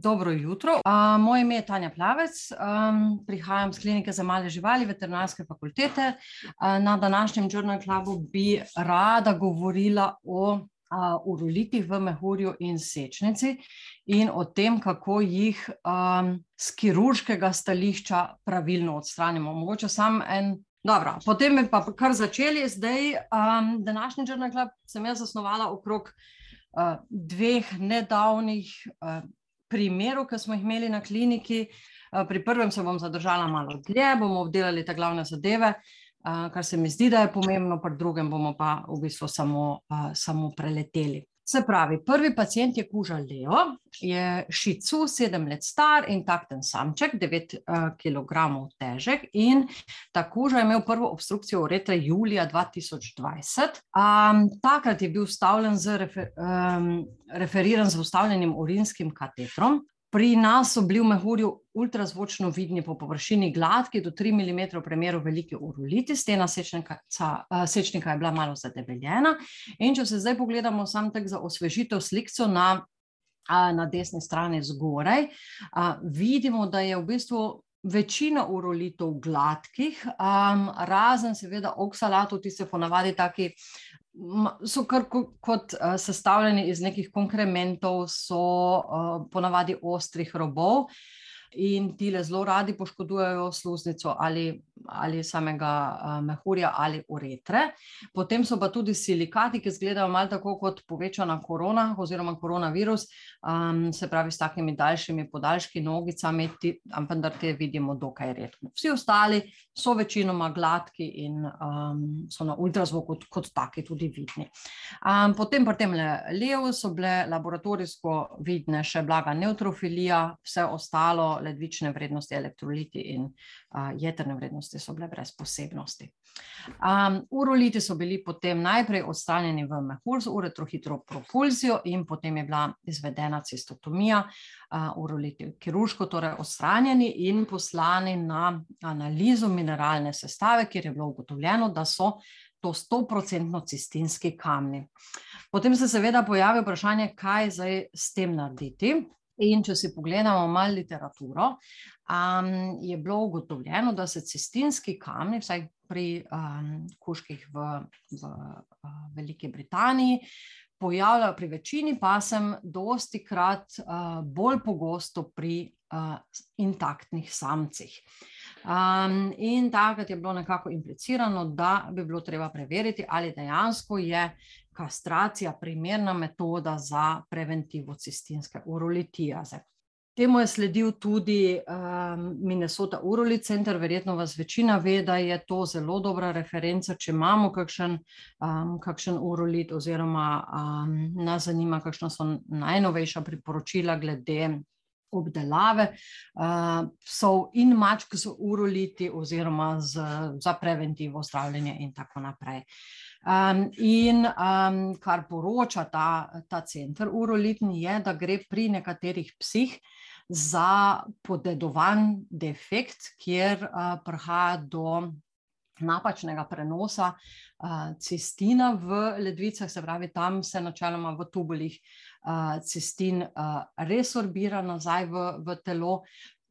dobro jutro. Uh, moje ime je Tanja Plavec, um, prihajam z klinike za male živali, veterinarske fakultete. Uh, na današnjem Journal Clubu bi rada govorila o uh, urolitih v mehurju in sečnici in o tem, kako jih um, z kirurškega stališča pravilno odstranimo. Mogoče samo en. Dobro, potem bi pa kar začeli. Zdaj, um, današnji Journal Club sem jaz zasnovala okrog uh, dveh nedavnih uh, primerov, ki smo jih imeli na kliniki. Uh, pri prvem se bom zadržala malo dlje, bomo obdelali te glavne zadeve, uh, kar se mi zdi, da je pomembno, pri drugem bomo pa v bistvu samo, uh, samo preleteli. Se pravi, prvi pacijent je kuža Leo, je šicu, sedem let star in takten samček, devet uh, kg težek. In ta kuža je imel prvo obstrukcijo uretre julija 2020. Um, takrat je bil ustavljen z refer, um, referiran z ustavljenim urinskim katetrom. Pri nas so bili v mehurju ultrazvočno vidni po površini gladki, do 3 mm premeru velike uroliti, stena sečnika, sečnika je bila malo zadebeljena. In če se zdaj pogledamo sam tak za osvežitev slikco na, na desni strani zgoraj, vidimo, da je v bistvu večina urolitov gladkih, razen seveda oksalatov, ti se ponavadi taki so kar kot uh, sestavljeni iz nekih konkrementov, so uh, ponavadi ostrih robov in ti le zelo radi poškodujejo sluznico ali ali samega uh, mehurja ali uretre. Potem so pa tudi silikati, ki izgledajo malo tako kot povečana korona oziroma koronavirus, um, se pravi s takimi daljšimi podaljški nogicami, ampak da te vidimo dokaj redko. Vsi ostali so večinoma gladki in um, so na ultrazvoku kot, kot taki tudi vidni. Um, potem pri tem levu so bile laboratorijsko vidne še blaga neutrofilija, vse ostalo ledvične vrednosti, elektroliti in uh, jedrne vrednosti so bile brez posebnosti. Um, uroliti so bili potem najprej odstranjeni v mehur z uretrohidropropulzijo in potem je bila izvedena cistotomija, uh, uroliti kirurško, torej odstranjeni in poslani na analizo mineralne sestave, kjer je bilo ugotovljeno, da so to stoprocentno cistinski kamni. Potem se seveda pojavi vprašanje, kaj zdaj s tem narediti. In če si pogledamo malo literaturo, um, je bilo ugotovljeno, da se cistinski kamni, vsaj pri um, kuških v, v uh, Veliki Britaniji, pojavljajo pri večini pasem, dosti krat uh, bolj pogosto pri uh, intaktnih samcih. Um, in takrat je bilo nekako implicirano, da bi bilo treba preveriti, ali dejansko je kastracija primerna metoda za preventivo cistinske urolitijaze. Temu je sledil tudi um, Minnesota Uroli Center, verjetno vas večina ve, da je to zelo dobra referenca, če imamo kakšen, um, kakšen urolit oziroma um, nas zanima, kakšna so najnovejša priporočila glede obdelave uh, psov in mačk z uroliti oziroma z, za preventivo zdravljenje in tako naprej. Um, in um, kar poroča ta, ta center urolitni je, da gre pri nekaterih psih za podedovan defekt, kjer uh, prihaja do napačnega prenosa uh, cistina v ledvicah, se pravi, tam se načeloma v tubulih uh, cistin uh, resorbira nazaj v, v telo,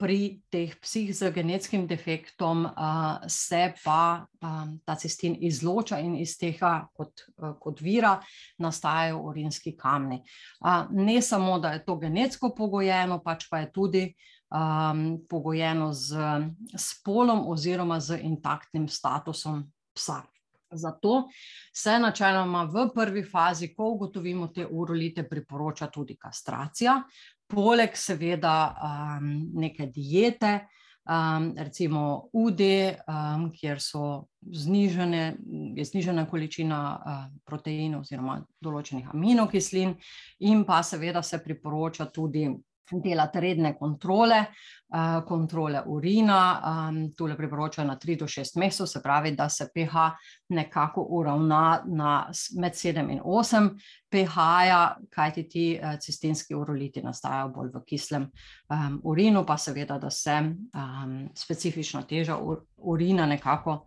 pri teh psih z genetskim defektom uh, se pa um, ta cistin izloča in iz tega kot, uh, kot vira nastajajo urinski kamni. Uh, ne samo, da je to genetsko pogojeno, pač pa je tudi um, pogojeno z spolom oziroma z intaktnim statusom psa. Zato se načeloma v prvi fazi, ko ugotovimo te urolite, priporoča tudi kastracija, poleg seveda um, neke diete, um, recimo UD, um, kjer so znižene, je znižena količina uh, proteinov oziroma določenih aminokislin. In pa seveda se priporoča tudi delati redne kontrole, uh, kontrole urina, tule priporočajo na 3 do 6 mesecev, se pravi, da se pH nekako uravna na med 7 in 8 pH-ja, kajti ti uh, cistinski uroliti nastajajo bolj v kislem urinu, pa seveda, da se specifična teža ur urina nekako uh,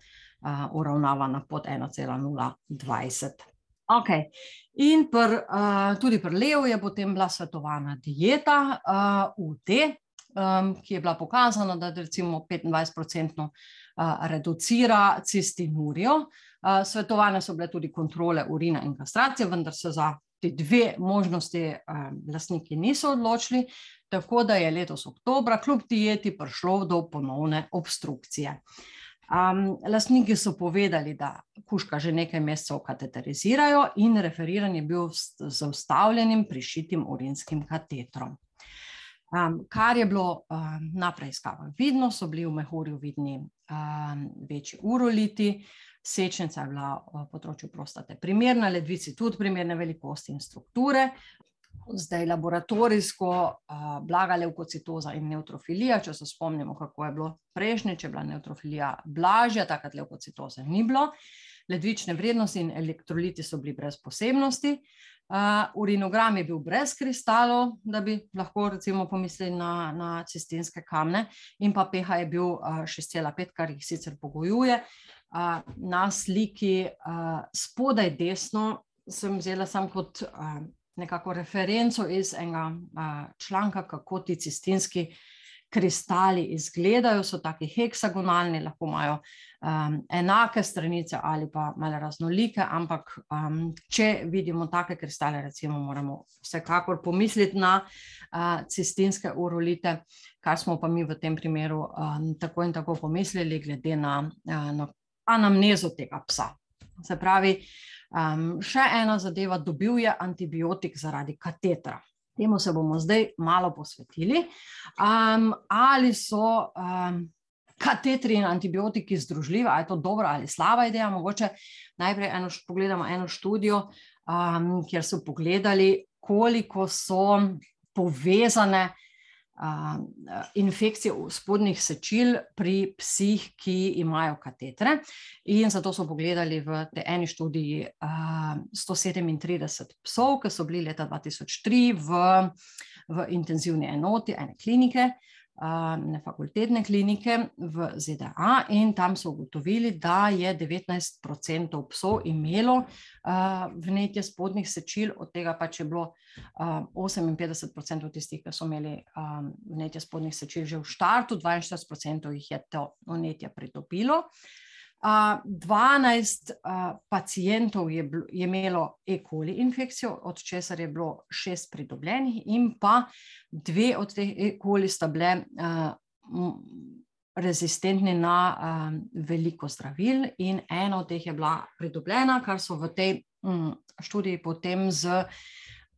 uravnava na pod 1,020. Okay. In pr, uh, tudi pri Levu je potem bila svetovana dieta uh, UD, um, ki je bila pokazana, da recimo 25-odstotno uh, reducira cistinurijo. Uh, svetovane so bile tudi kontrole urina in kastracije, vendar se za te dve možnosti um, lastniki niso odločili, tako da je letos oktobra kljub dieti prišlo do ponovne obstrukcije. Um, lastniki so povedali, da kuška že nekaj mesecev kateterizirajo in referiran je bil z ustavljenim prišitim urinskim katetrom. Um, kar je bilo um, na preiskavah vidno, so bili v mehurju vidni um, večji uroliti, sečnica je bila v področju prostate primerna, ledvici tudi primerne velikosti in strukture, zdaj laboratorijsko uh, blaga levkocitoza in neutrofilija. Če se spomnimo, kako je bilo prejšnje, če je bila neutrofilija blažja, takrat levkocitoze ni bilo. Ledvične vrednosti in elektroliti so bili brez posebnosti. Uh, urinogram je bil brez kristalov, da bi lahko recimo pomislili na, na cistinske kamne, in pa pH je bil uh, 6,5, kar jih sicer pogojuje. Uh, na sliki uh, spodaj desno sem vzela sam kot uh, nekako referenco iz enega uh, članka, kako ti cistinski kristali izgledajo. So taki heksagonalni, lahko imajo um, enake stranice ali pa malo raznolike, ampak um, če vidimo take kristale, recimo, moramo vsekakor pomisliti na uh, cistinske urolite, kar smo pa mi v tem primeru um, tako in tako pomislili, glede na, uh, na anamnezo tega psa. Se pravi, Um, še ena zadeva, dobil je antibiotik zaradi katetra. Temu se bomo zdaj malo posvetili. Um, ali so um, katetri in antibiotiki združljivi, ali je to dobra ali slaba ideja? Mogoče najprej eno, pogledamo eno študijo, um, kjer so pogledali, koliko so povezane infekcije spodnjih sečil pri psih, ki imajo katetre. In zato so pogledali v tej eni študiji 137 psov, ki so bili leta 2003 v, v intenzivni enoti ene klinike ne fakultetne klinike v ZDA in tam so ugotovili, da je 19% psov imelo vnetje spodnjih sečil, od tega pa če je bilo 58% tistih, ki so imeli vnetje spodnjih sečil že v štartu, 42% jih je to vnetje pridobilo. 12 uh, pacijentov je, je imelo E. coli infekcijo, od česar je bilo šest pridobljenih, in pa dve od teh E. coli sta bile rezistentni na uh, veliko zdravil, in ena od teh je bila pridobljena, kar so v tej um, študiji potem z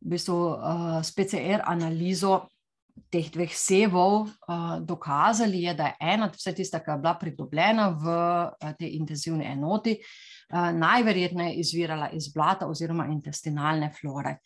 v bistvu, uh, PCR analizo teh dveh sevov uh, dokazali, je, da je ena, vse tista, ki je bila pridobljena v uh, tej intenzivni enoti, uh, najverjetneje izvirala iz blata oziroma intestinalne flore.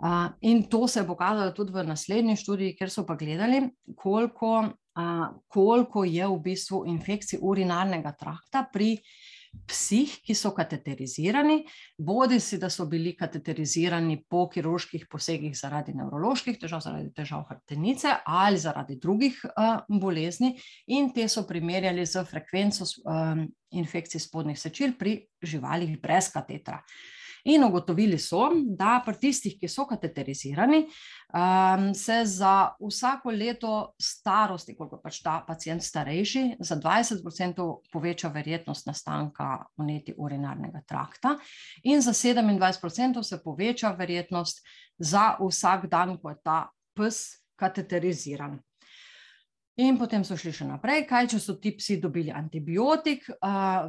Uh, in to se je pokazalo tudi v naslednji študiji, ker so pa gledali, koliko, uh, koliko je v bistvu infekcij urinarnega trakta pri uh, psih, ki so kateterizirani, bodi si, da so bili kateterizirani po kirurških posegih zaradi nevroloških težav, zaradi težav hrbtenice ali zaradi drugih uh, bolezni, in te so primerjali z frekvenco um, infekcij spodnjih sečil pri živalih brez katetra. In ugotovili so, da pri tistih, ki so kateterizirani, um, se za vsako leto starosti, koliko pač ta pacijent starejši, za 20% poveča verjetnost nastanka vneti urinarnega trakta, in za 27% se poveča verjetnost za vsak dan, ko je ta pes kateteriziran. In potem so šli še naprej, kaj če so ti psi dobili antibiotik.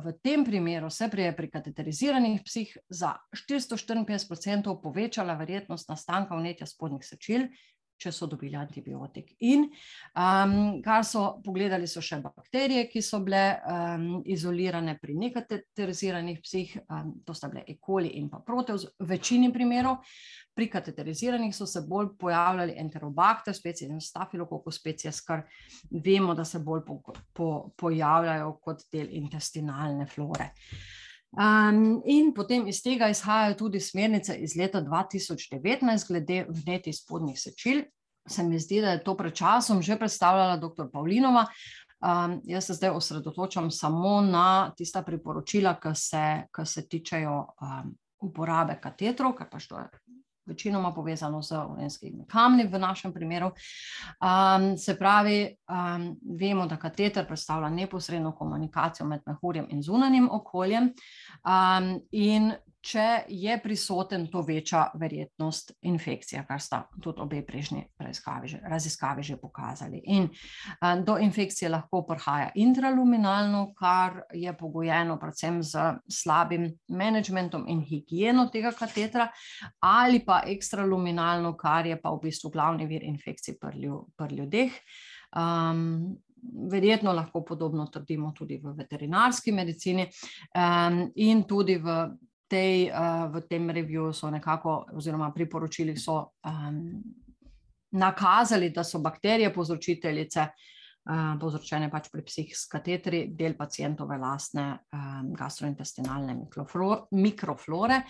V tem primeru se je pri kateteriziranih psih za 454% povečala verjetnost nastanka vnetja spodnjih sečil, če so dobili antibiotik. In um, kar so pogledali, so še bakterije, ki so bile um, izolirane pri nekateriziranih psih, um, to sta bile E. coli in pa proteus, v večini primerov. Pri kateteriziranih so se bolj pojavljali enterobakter, specije in stafilokokus species, kar vemo, da se bolj po, po, pojavljajo kot del intestinalne flore. Uh, Um, in potem iz tega izhajajo tudi smernice iz leta 2019, glede vnetih spodnjih sečil. Se mi zdi, da je to pred časom že predstavljala dr. Pavlinova. Um, jaz se zdaj osredotočam samo na tista priporočila, ki se, ki se tičejo um, uporabe katetrov, kar pač to je večinoma povezano z urinskimi kamni v našem primeru. Um, se pravi, um, vemo, da kateter predstavlja neposredno komunikacijo med mehurjem in zunanjim okoljem. Um, in če je prisoten, to veča verjetnost infekcije, kar sta tudi obe prejšnji raziskavi že pokazali. In do infekcije lahko prihaja intraluminalno, kar je pogojeno predvsem z slabim managementom in higieno tega katetra, ali pa ekstraluminalno, kar je pa v bistvu glavni vir infekcij pri ljudeh. Um, verjetno lahko podobno trdimo tudi v veterinarski medicini um, in tudi v tej, uh, v tem reviju so nekako, oziroma priporočili so um, nakazali, da so bakterije povzročiteljice, uh, povzročene pač pri psih s katetri, del pacijentove lastne um, gastrointestinalne mikroflore.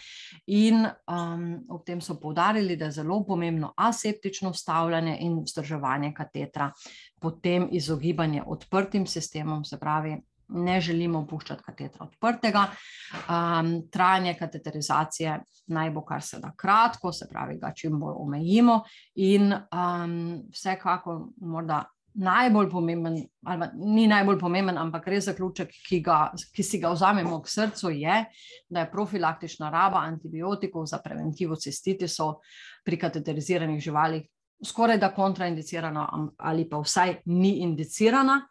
In um, ob tem so povdarili, da je zelo pomembno aseptično vstavljanje in vzdrževanje katetra, potem izogibanje odprtim sistemom, se pravi ne želimo opuščati katetra odprtega. Um, trajanje kateterizacije naj bo kar se da kratko, se pravi, ga čim bolj omejimo in um, vsekako morda najbolj pomemben, ali ni najbolj pomemben, ampak res zaključek, ki, ga, ki si ga vzamemo k srcu, je, da je profilaktična raba antibiotikov za preventivo cistitisov pri kateteriziranih živalih skoraj da kontraindicirana ali pa vsaj ni indicirana.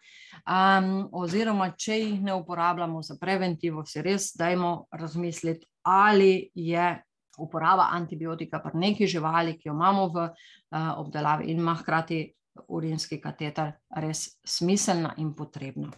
Um, oziroma, če jih ne uporabljamo za preventivo, se res dajmo razmisliti, ali je uporaba antibiotika pri neki živali, ki jo imamo v uh, obdelavi in ima hkrati urinski kateter, res smiselna in potrebna.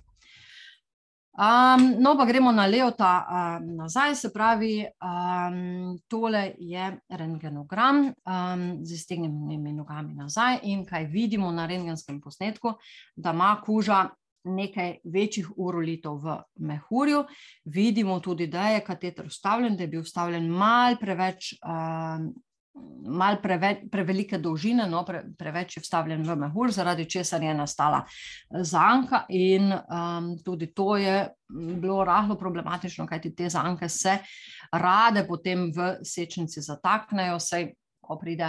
Um, no, pa gremo na Leota um, nazaj, se pravi, um, tole je rengenogram um, z iztegnjenimi nogami nazaj in kaj vidimo na rengenskem posnetku, da ima kuža nekaj večjih urolitov v mehurju. Vidimo tudi, da je kateter ustavljen, da je bil ustavljen mal preveč um, malo preveč, prevelike dolžine, no, pre, preveč je vstavljen v mehur, zaradi česar je nastala eh, zanka. In um, tudi to je bilo rahlo problematično, kajti te zanke se rade potem v sečnici zataknejo. Sej, Ko pride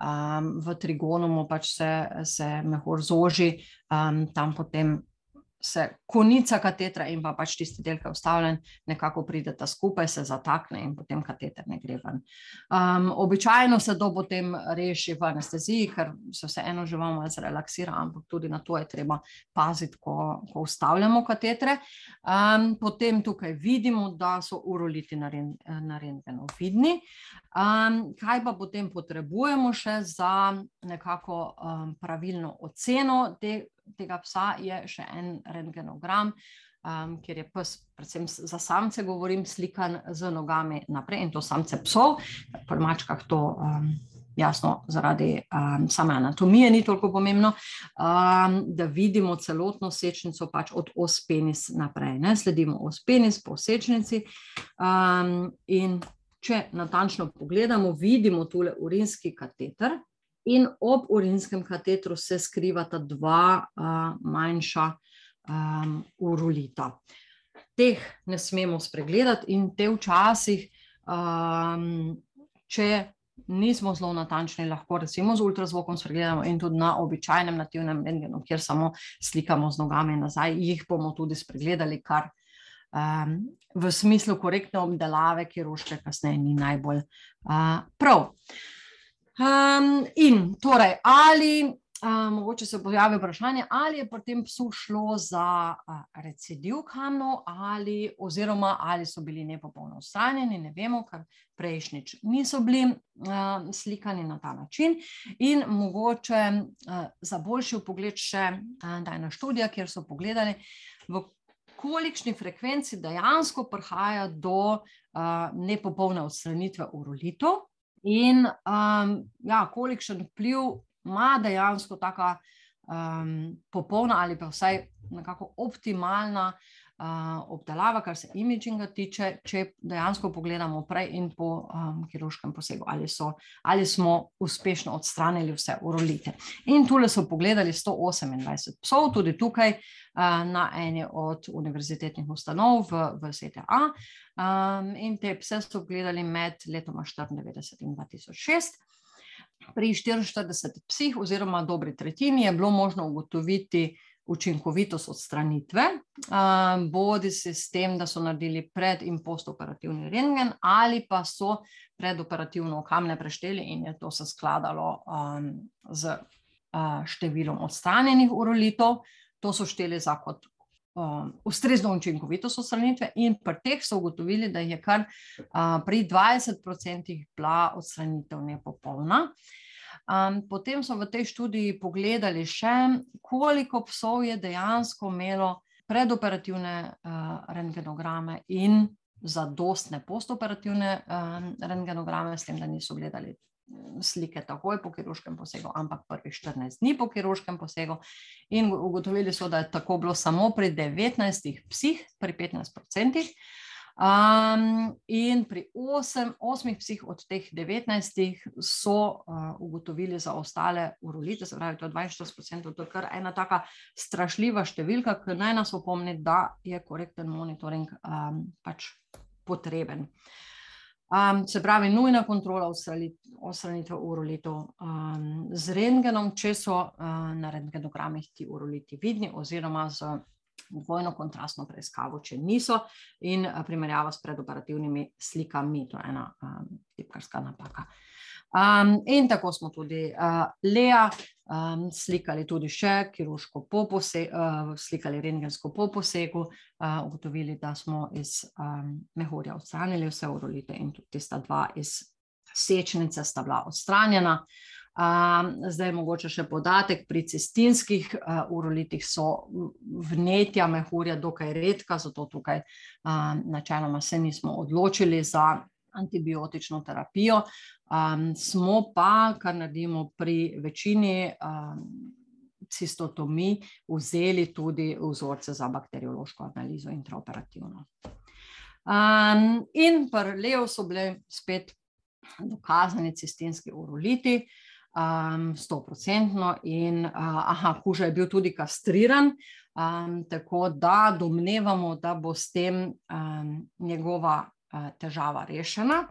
um, v trigonumu, pač se, se mehur zoži, um, tam potem se konica katetra in pa pač tisti del, ki je ustavljen, nekako prideta skupaj, se zatakne in potem kateter ne gre ven. Um, običajno se to potem reši v anesteziji, ker se vseeno že malo zrelaksira, ampak tudi na to je treba paziti, ko, ko ustavljamo katetre. Um, potem tukaj vidimo, da so uroliti na rentgenu vidni. Um, kaj pa potem potrebujemo še za nekako um, pravilno oceno te tega psa je še en rentgenogram, um, kjer je pes, predvsem za samce, govorim, slikan z nogami naprej in to samce psov, pri mačkah to. Um, Jasno, zaradi um, same anatomije ni toliko pomembno, um, da vidimo celotno sečnico, pač od ospenis naprej. Ne? Sledimo ospenis po sečnici. Um, in če natančno pogledamo, vidimo tole urinski kateter, in ob urinskem katetru se skrivata dva uh, manjša um, urolita. Teh ne smemo spregledati, in te včasih, um, če nismo zelo natančni, lahko recimo z ultrazvokom spregledamo, in tudi na običajnem nativnem rengenu, kjer samo slikamo z nogami nazaj, jih bomo tudi spregledali, kar um, v smislu korektne obdelave, ki roške kasneje ni najbolj uh, prav. Um, in torej, ali um, mogoče se pojavi vprašanje, ali je pri tem psu šlo za uh, recidiv kamnov, ali, oziroma ali so bili nepopolno ustranjeni, ne vemo, ker prejšnjič niso bili uh, slikani na ta način. In mogoče uh, za boljši pogled še uh, ena študija, kjer so pogledali. Kolikšni frekvenci dejansko prihaja do uh, nepopolne odstranitve urolitov, in um, ja, kolikšen vpliv ima dejansko ta um, popolna ali pa vsaj nekako optimalna obdelava, kar se imidžinga tiče, če dejansko pogledamo prej in po um, kirurškem posegu, ali, so, ali smo uspešno odstranili vse urolite. In tule so pogledali 128 psov, tudi tukaj uh, na eni od univerzitetnih ustanov v, v ZDA. Um, in te pse so gledali med letoma 1994 in 2006. Pri 44 psih, oziroma dobri tretjini, je bilo možno ugotoviti, učinkovitost odstranitve, bodi se s tem, da so naredili pred in postoperativni rengen, ali pa so predoperativno kamne prešteli in je to se skladalo z številom odstranjenih urolitov. To so šteli za kot ustrezno učinkovitost odstranitve, in pri teh so ugotovili, da je kar pri 20% bila odstranitev nepopolna. Um, potem so v tej študiji pogledali še, koliko psov je dejansko imelo predoperativne uh, rengenograme in zadostne postoperativne um, rengenograme, s tem, da niso gledali slike takoj po kirurškem posegu, ampak prvih 14 dni po kirurškem posegu. In ugotovili so, da je tako bilo samo pri 19 psih, pri 15 odstotkih. Um, in pri osem, osmih psih od teh 19 so uh, ugotovili za ostale urolite, se pravi, to je 42%, to je kar ena taka strašljiva številka, ki naj nas opomni, da je korekten monitoring um, pač potreben. Um, se pravi, nujna kontrola odstranitve urolitov um, z rengenom, če so uh, na rengenogramih ti uroliti vidni, oziroma z dvojno kontrastno preiskavo, če niso, in primerjava s predoperativnimi slikami, to je ena um, tipkarska napaka. Um, in tako smo tudi uh, Lea um, slikali tudi še kirurško po posegu, uh, slikali rengensko po posegu, uh, ugotovili, da smo iz um, mehurja odstranili vse urolite in tudi tista dva iz sečnice sta bila odstranjena. Um, zdaj, mogoče še podatek, pri cestinskih urolitih so vnetja mehurja dokaj redka, zato tukaj načeloma se nismo odločili za antibiotično terapijo. Um, smo pa, kar naredimo pri večini um, cistotomij, vzeli tudi vzorce za bakteriološko analizo intraoperativno. Um, in pri Leo so bile spet dokazani cistinski uroliti um, 100%, in uh, aha, kuža je bil tudi kastriran, um, tako da domnevamo, da bo s tem um, njegova uh, težava rešena.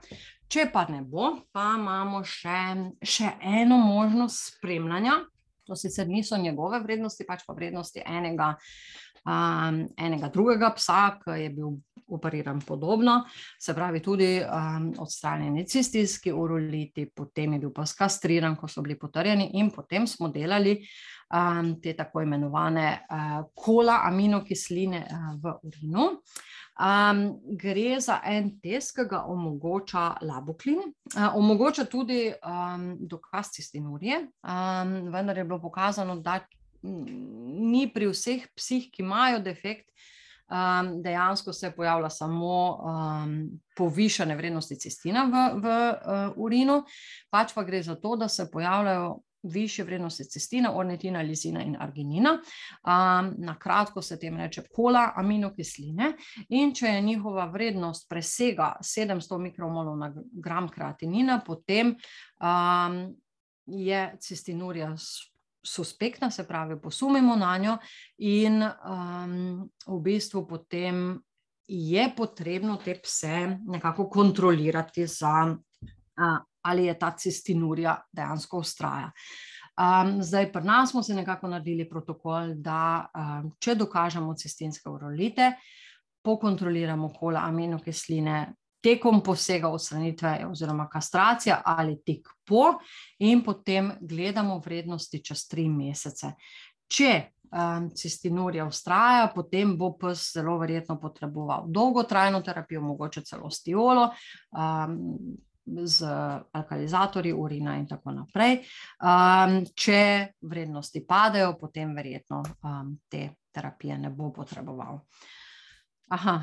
Če pa ne bo, pa imamo še, še eno možnost spremljanja. To sicer niso njegove vrednosti, pač pa vrednosti enega, um, enega drugega psa, ki je bil operiran podobno, se pravi tudi um, odstranjeni cistinski uroliti, potem je bil pa skastriran, ko so bili potrjeni in potem smo delali um, te tako imenovane uh, kola aminokisline uh, v urinu. Um, gre za en test, ki ga omogoča laboklin, uh, omogoča tudi um, dokaz cistinurije, um, vendar je bilo pokazano, da ni pri vseh psih, ki imajo defekt, um, dejansko se pojavlja samo um, povišene vrednosti cestina v, v uh, urinu, pač pa gre za to, da se pojavljajo više vrednosti cestina, ornitina, lizina in arginina. Um, na kratko se tem reče kola aminokisline in če je njihova vrednost presega 700 mikromolov na gram kreatinina, potem um, je cestinurija suspektna, se pravi, posumimo na njo, in um, v bistvu potem je potrebno te pse nekako kontrolirati, za, uh, ali je ta cestinurija dejansko ustraja. Um, zdaj, pri nas smo se nekako naredili protokol, da um, če dokažemo cestinske urolite, pokontroliramo kola aminokisline, tekom posega odstranitve oziroma kastracija ali tik po in potem gledamo vrednosti čez tri mesece. Če um, cistinurija ustraja, potem bo pes zelo verjetno potreboval dolgotrajno terapijo, mogoče celo stiolo, um, z alkalizatorji urina in tako naprej. Um, če vrednosti padejo, potem verjetno um, te terapije ne bo potreboval. Aha,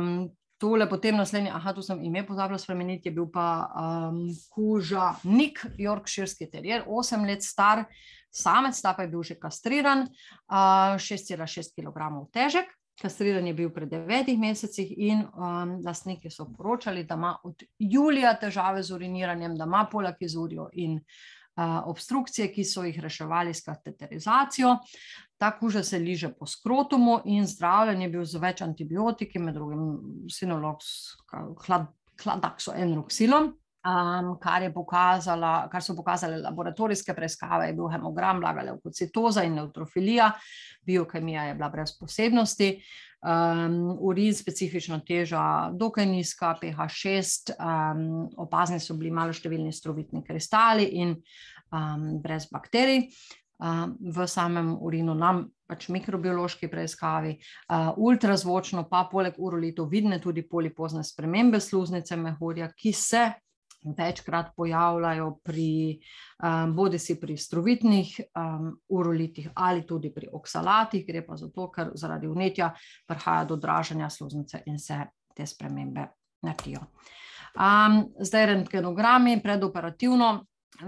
um, tole, potem naslednji, aha, tu sem ime pozabila spremeniti, je bil pa um, kuža Nik, Yorkshirski terjer, 8 let star, samec, ta pa je bil že kastriran, uh, 6,6 kg težek. Kastriran je bil pred devetih mesecih in um, lastniki so poročali, da ima od julija težave z uriniranjem, da ima polakizurijo in uh, obstrukcije, ki so jih reševali s kateterizacijo. Ta kuža se liže po skrotumu in zdravljen je bil z več antibiotiki, med drugim sinologs, hlad, hladakso in roksilom. Um, kar, pokazala, kar so pokazale laboratorijske preiskave, je bil hemogram, blaga leukocitoza in neutrofilija, biokemija je bila brez posebnosti, um, urin specifično teža, dokaj nizka, pH 6, um, opazni so bili malo številni strovitni kristali in um, brez bakterij. Um, v samem urinu, nam pač mikrobiološki preiskavi, uh, ultrazvočno, pa poleg urolitov, vidne tudi polipozne spremembe sluznice mehurja, ki se večkrat pojavljajo pri um, bodi si pri strovitnih um, urolitih ali tudi pri oksalatih, gre pa zato, ker zaradi vnetja prihaja do dražanja sluznice in se te spremembe naredijo. Um, zdaj, rentgenogrami, predoperativno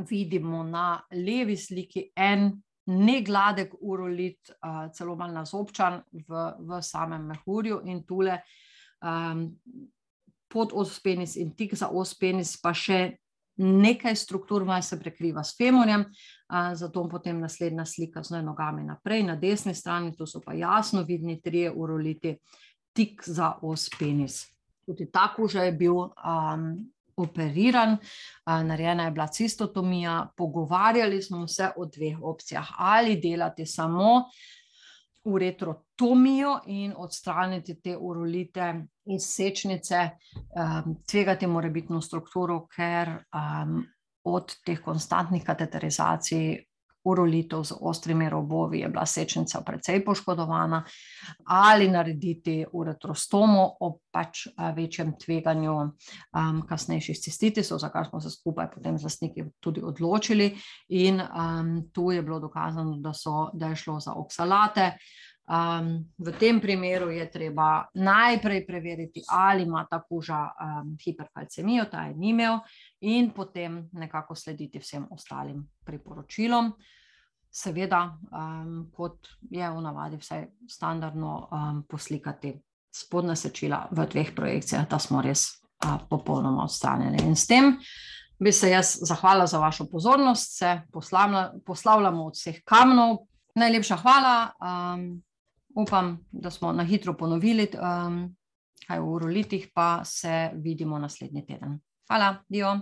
vidimo na levi sliki en negladek urolit, uh, celo malo nazobčan v, v samem mehurju in tule um, pod ospenis in tik za ospenis, pa še nekaj struktur, malo se prekriva s femorjem, zato potem naslednja slika z nogami naprej, na desni strani, tu so pa jasno vidni trije uroliti, tik za ospenis. Tudi ta koža je bil um, operiran, uh, narejena je bila cistotomija, pogovarjali smo se o dveh opcijah, ali delati samo uretrotomijo in odstraniti te urolite iz sečnice, um, tvegati morebitno strukturo, ker um, od teh konstantnih kateterizacij urolitev z ostrimi robovi je bila sečnica precej poškodovana, ali narediti uretrostomo ob pač večjem tveganju um, kasnejših cistitisov, za kar smo se skupaj potem z lastniki tudi odločili. In um, tu je bilo dokazano, da, so, da je šlo za oksalate, Um, v tem primeru je treba najprej preveriti, ali ima ta koža um, hiperkalcemijo, ta je ni imel, in potem nekako slediti vsem ostalim priporočilom. Seveda, um, kot je v navadi, vse standardno um, poslikati spodnja sečila v dveh projekcijah, da smo res uh, popolnoma odstranjeni. In s tem bi se jaz zahvalila za vašo pozornost, se poslavljamo od vseh kamnov. Najlepša hvala. Um, upam, da smo na hitro ponovili, um, kaj v urolitih, pa se vidimo naslednji teden. Hvala, Dio.